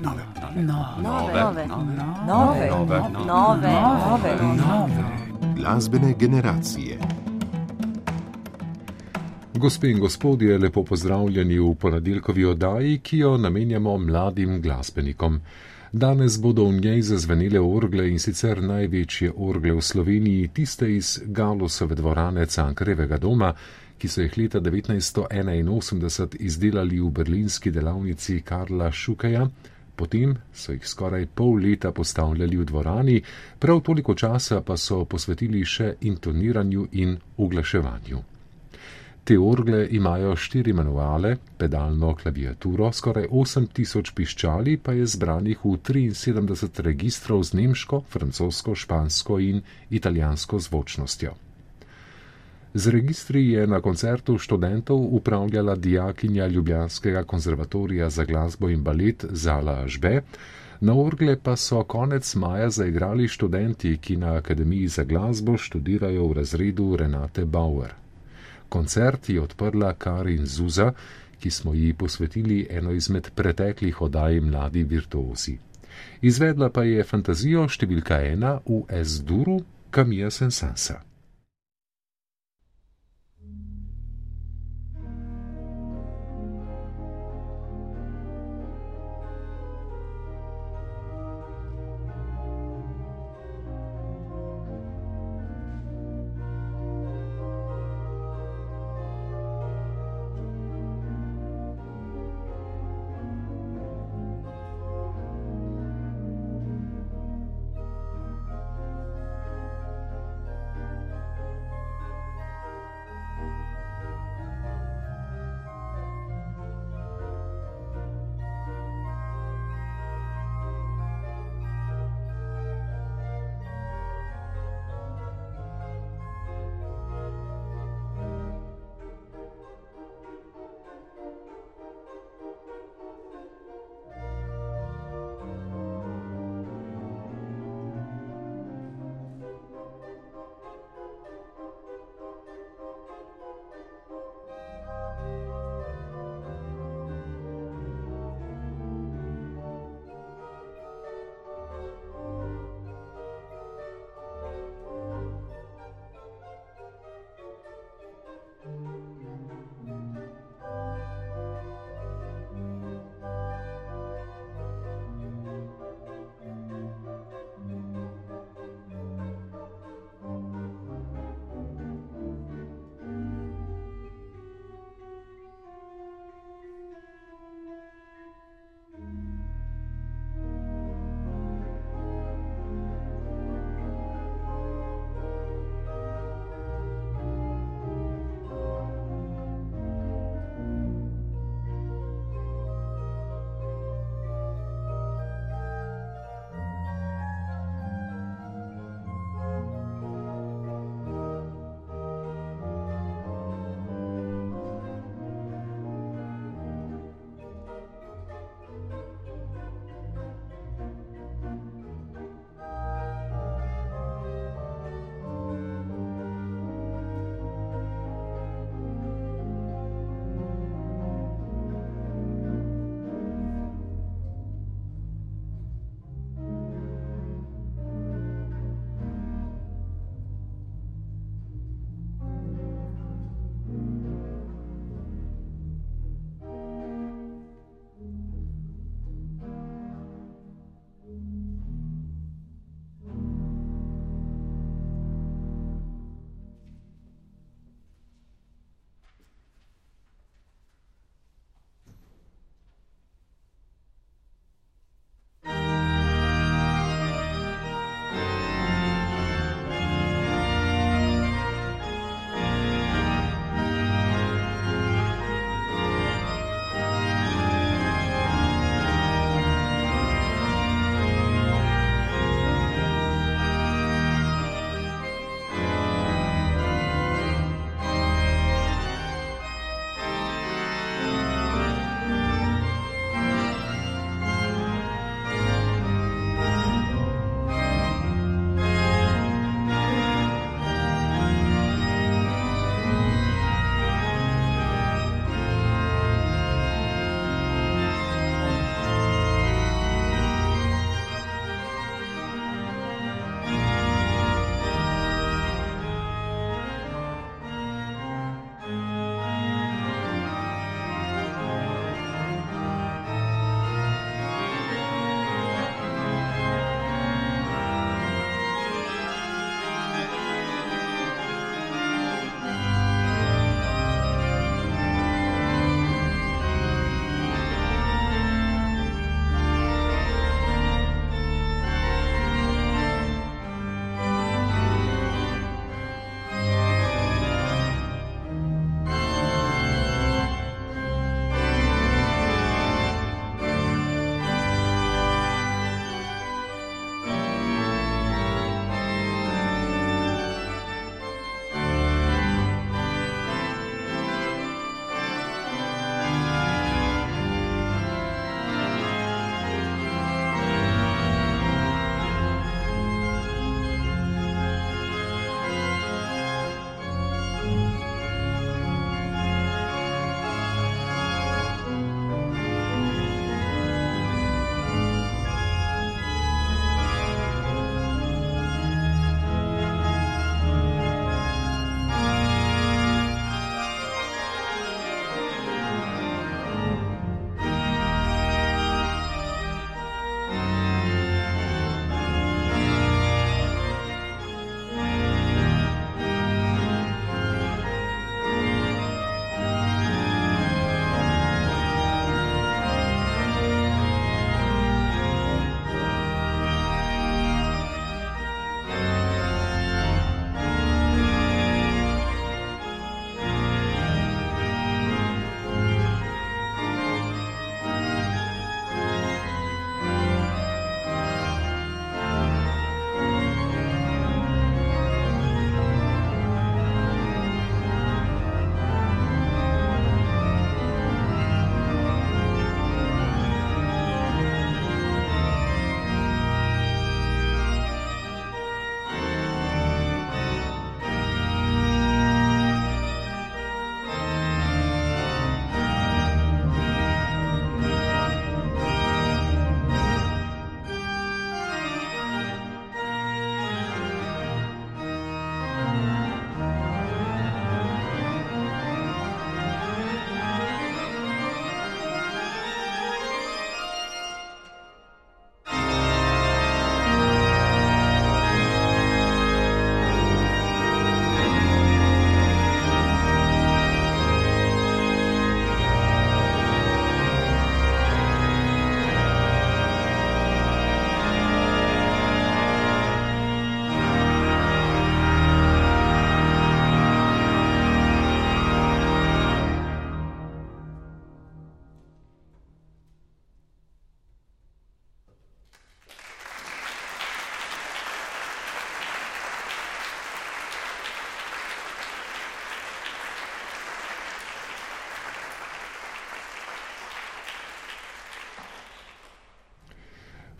nove, nove, nove, nove, nove, nove, nove. Glasbene generacije. Gospe in gospodje, lepo pozdravljeni v ponedeljkovi oddaji, ki jo namenjamo mladim glasbenikom. Danes bodo v njej zazvenile orgle in sicer največje orgle v Sloveniji, tiste iz Galusove dvorane Cankarevega doma, ki so jih leta 1981 izdelali v berlinski delavnici Karla Šukeja, potem so jih skoraj pol leta postavljali v dvorani, prav toliko časa pa so posvetili še intoniranju in uglaševanju. Te orgle imajo štiri manuale, pedalno klaviaturo, skoraj 8000 piščali pa je zbranih v 73 registrov z nemško, francosko, špansko in italijansko zvočnostjo. Z registri je na koncertu študentov upravljala dijakinja Ljubljanskega konzervatorija za glasbo in balet Zala Žbe, na orgle pa so konec maja zaigrali študenti, ki na Akademiji za glasbo študirajo v razredu Renate Bauer. Koncert je odprla Karin Zuza, ki smo ji posvetili eno izmed preteklih oddaj Mladi virtuosi. Izvedla pa je fantazijo številka ena v S-duru Kamija Sensansa.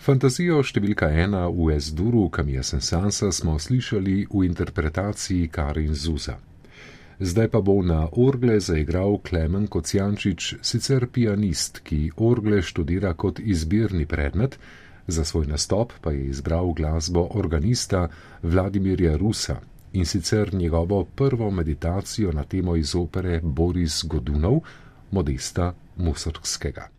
Fantazijo številka ena v S-duru Kamija Sensansa smo slišali v interpretaciji Karin Zuza. Zdaj pa bo na orgle zaigral Klemen Kocijančič, sicer pianist, ki orgle študira kot izbirni predmet, za svoj nastop pa je izbral glasbo organista Vladimirja Rusa in sicer njegovo prvo meditacijo na temo iz opere Boris Godunov, modesta Mussorgskega.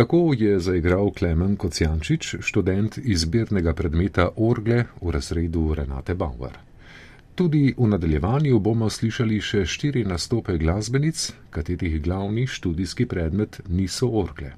Tako je zaigral Klemen Kocijančič, študent izbirnega predmeta Orgle v razredu Renate Bauer. Tudi v nadaljevanju bomo slišali še štiri nastope glasbenic, katerih glavni študijski predmet niso orgle.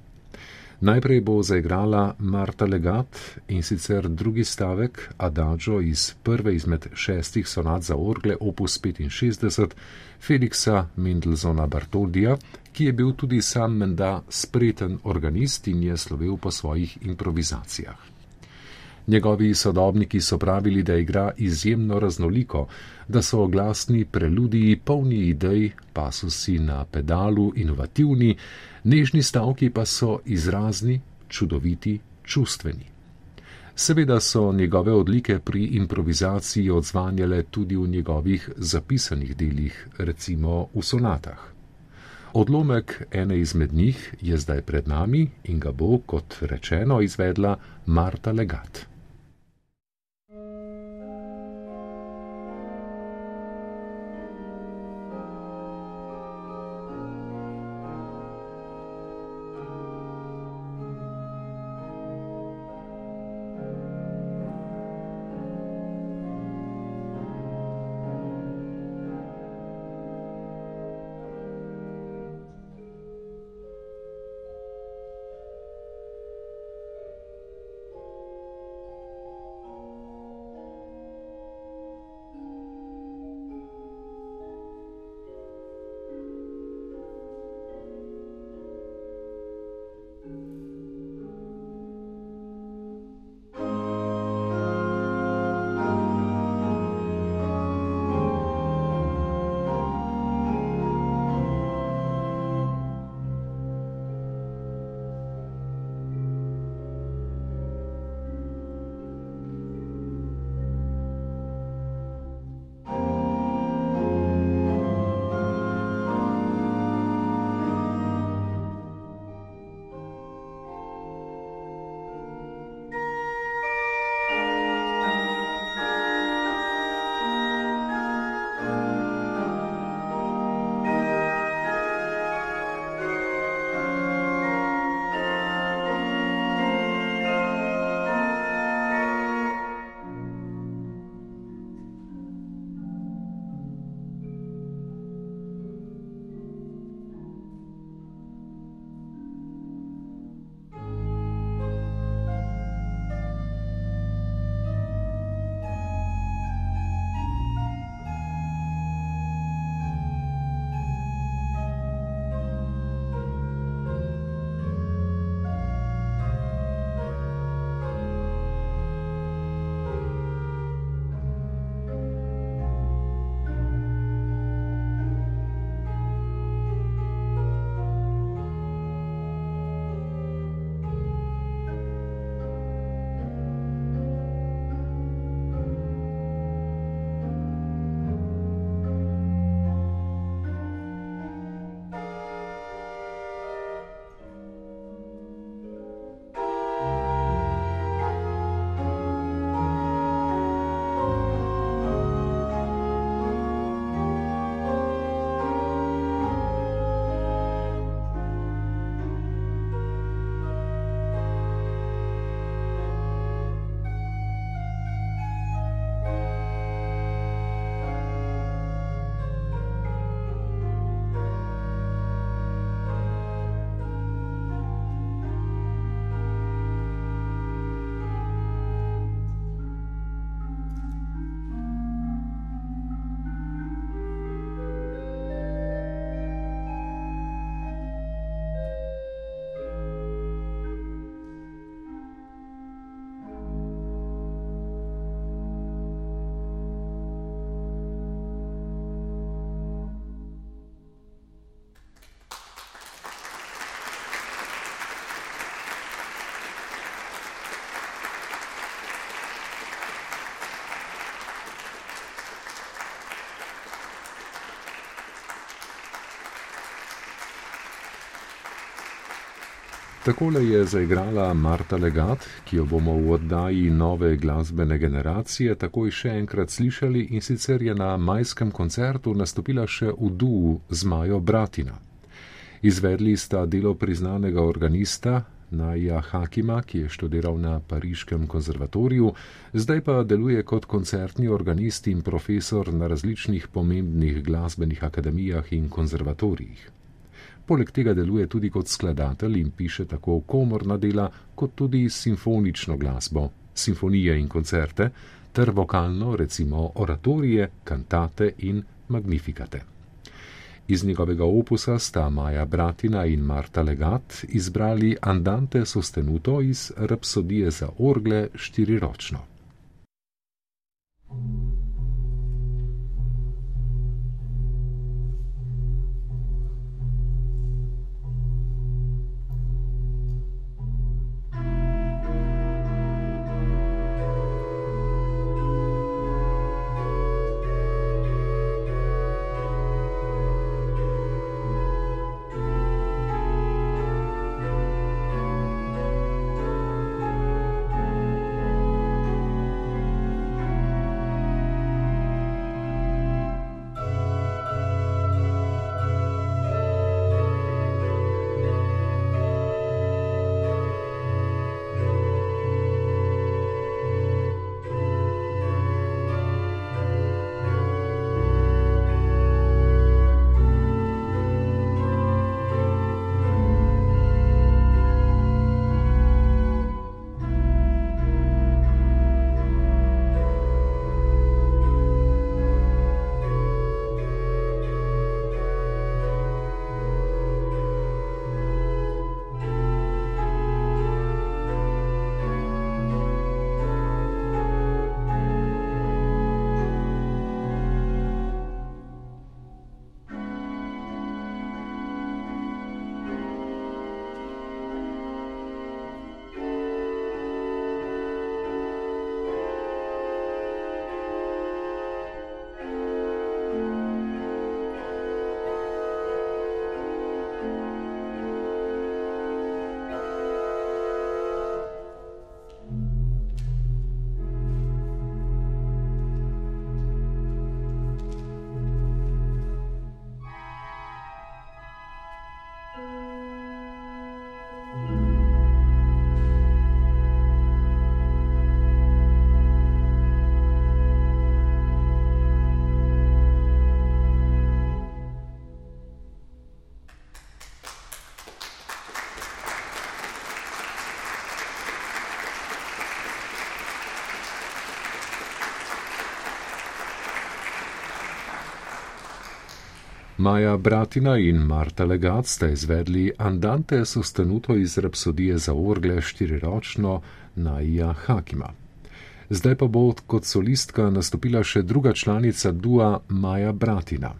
Najprej bo zaigrala Marta Legat in sicer drugi stavek Adagio iz prve izmed šestih sonat za orgle opus 65 Feliksa Mendelsona Bartoldija, ki je bil tudi sam menda spreten organist in je slovel po svojih improvizacijah. Njegovi sodobniki so pravili, da igra izjemno raznoliko, da so glasni preludiji polni idej, pasusi na pedalu inovativni, nežni stavki pa so izrazni, čudoviti, čustveni. Seveda so njegove odlike pri improvizaciji odzvanjale tudi v njegovih zapisanih delih, recimo v sonatah. Odlomek ene izmed njih je zdaj pred nami in ga bo, kot rečeno, izvedla Marta Legat. Takole je zaigrala Marta Legat, ki jo bomo v oddaji nove glasbene generacije takoj še enkrat slišali in sicer je na majskem koncertu nastopila še v duu z Majo Bratina. Izvedli sta delo priznanega organista Naja Hakima, ki je študiral na Pariškem konzervatoriju, zdaj pa deluje kot koncertni organist in profesor na različnih pomembnih glasbenih akademijah in konzervatorijih. Poleg tega deluje tudi kot skladatelj in piše tako komorna dela, kot tudi simfonično glasbo, simfonije in koncerte, ter vokalno, recimo oratorije, kantate in magnifikate. Iz njegovega opusa sta Maja Bratina in Marta Legat izbrali Andante sostenuto iz Rapsodije za orgle štiriročno. Maja Bratina in Marta Legat sta izvedli Andante sostenuto iz Rapsodije za orgle štiriročno Naja Hakima. Zdaj pa bo kot solistka nastopila še druga članica dua Maja Bratina.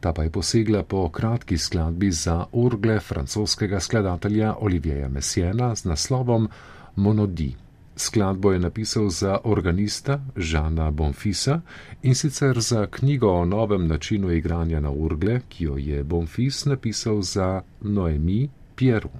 Ta pa je posegla po kratki skladbi za orgle francoskega skladatelja Olivieja Messiena z naslovom Monodi. Skladbo je napisal za organista Žana Bonfisa in sicer za knjigo o novem načinu igranja na urgle, ki jo je Bonfis napisal za Noemi Pieru.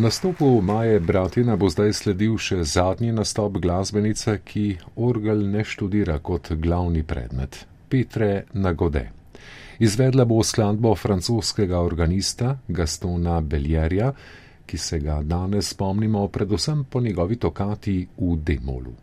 Nastopu Maje Bratina bo zdaj sledil še zadnji nastop glasbenice, ki orgel ne študira kot glavni predmet, Petre Nagode. Izvedla bo skladbo francoskega organista Gastona Beljerja, ki se ga danes spomnimo predvsem po njegovi tokati v Demolu.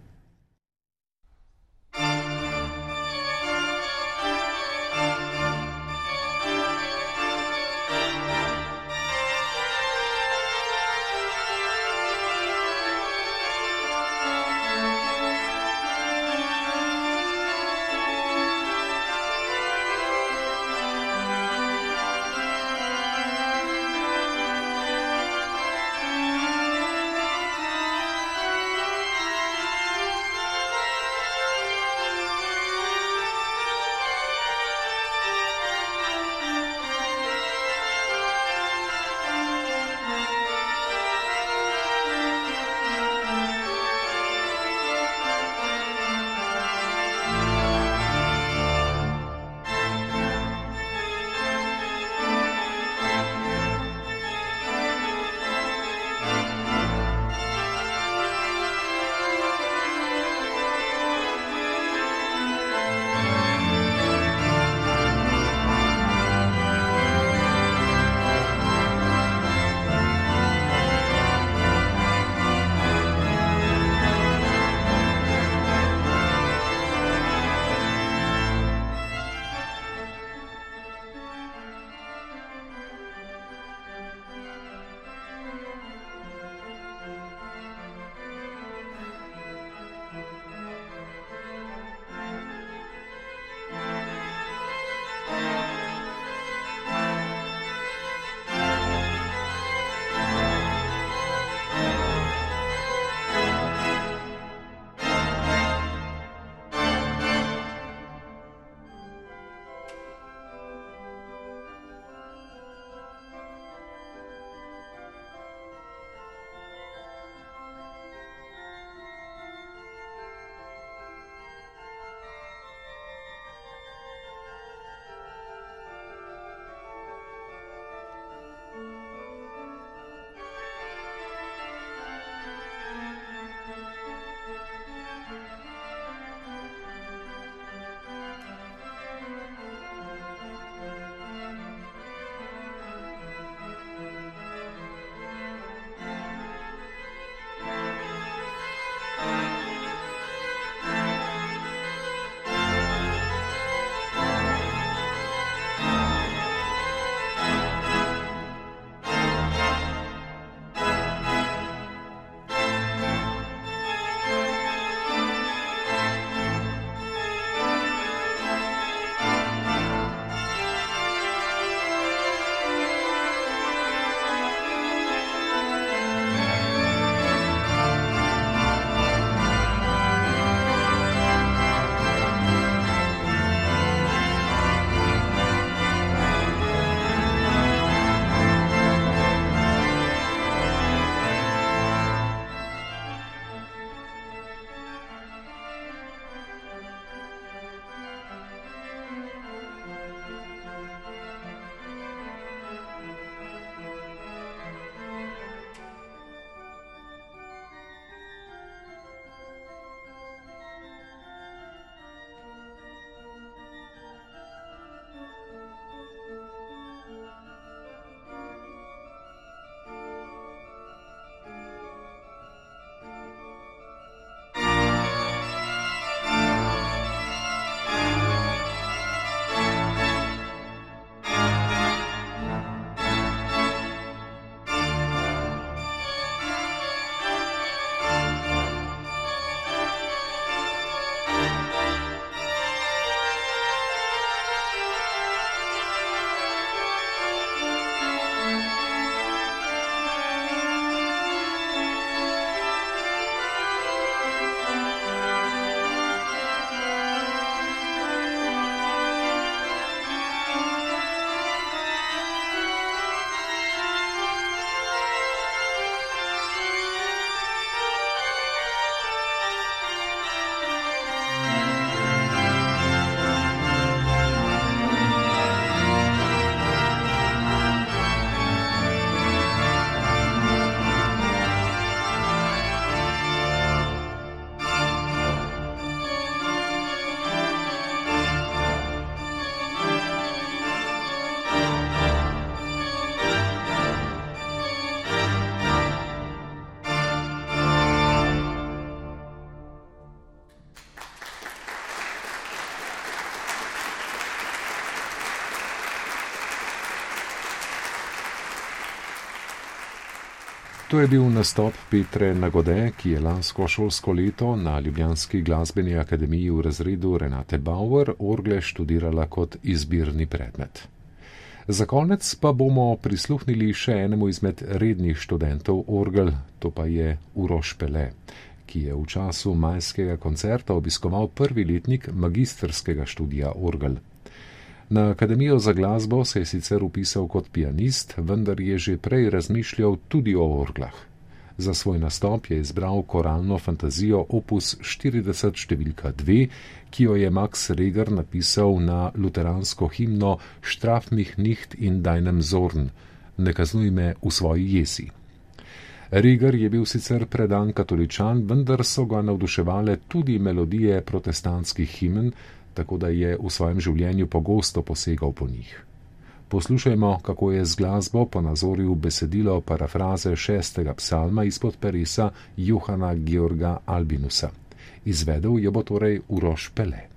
To je bil nastop Petre Nagode, ki je lansko šolsko leto na Ljubljanski glasbeni akademiji v razredu Renate Bauer orgle študirala kot izbirni predmet. Za konec pa bomo prisluhnili še enemu izmed rednih študentov orgel, to pa je Uroš Pele, ki je v času majskega koncerta obiskoval prvi letnik magistrskega študija orgel. Na Akademijo za glasbo se je sicer upisal kot pianist, vendar je že prej razmišljal tudi o orglah. Za svoj nastop je izbral koralno fantazijo opus 40 številka 2, ki jo je Max Reger napisal na luteransko himno Štraf mich nicht in deinem Zorn, ne kaznuj me v svoji jesi. Reger je bil sicer predan katoličan, vendar so ga navduševale tudi melodije protestantskih himen, tako da je v svojem življenju pogosto posegal po njih. Poslušajmo, kako je z glasbo ponazoril besedilo parafraze šestega psalma izpod perisa Johana Georga Albinusa. Izvedel jo bo torej Uroš Pele.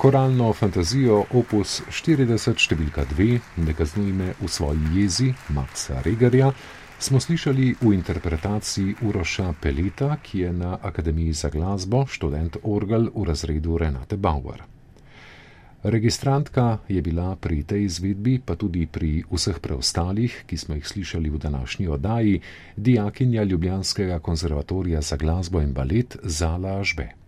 Koralno fantazijo opus 40 številka 2, ne kaznuj me v svoji jezi, Maxa Regarja, smo slišali v interpretaciji Uroša Peleta, ki je na Akademiji za glasbo študent orgel v razredu Renate Bauer. Registrantka je bila pri tej izvedbi, pa tudi pri vseh preostalih, ki smo jih slišali v današnji oddaji, dijakinja Ljubljanskega konzervatorija za glasbo in balet Zala Ažbe.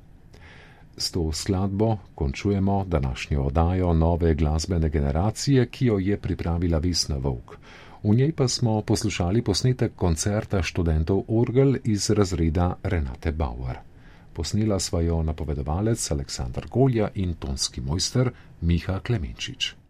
S to skladbo končujemo današnjo oddajo nove glasbene generacije, ki jo je pripravila Vesna Vovk. V njej pa smo poslušali posnetek koncerta študentov Orgel iz razreda Renate Bauer. Posnela sva jo napovedovalec Aleksandr Golja in tonski mojster Miha Klemenčič.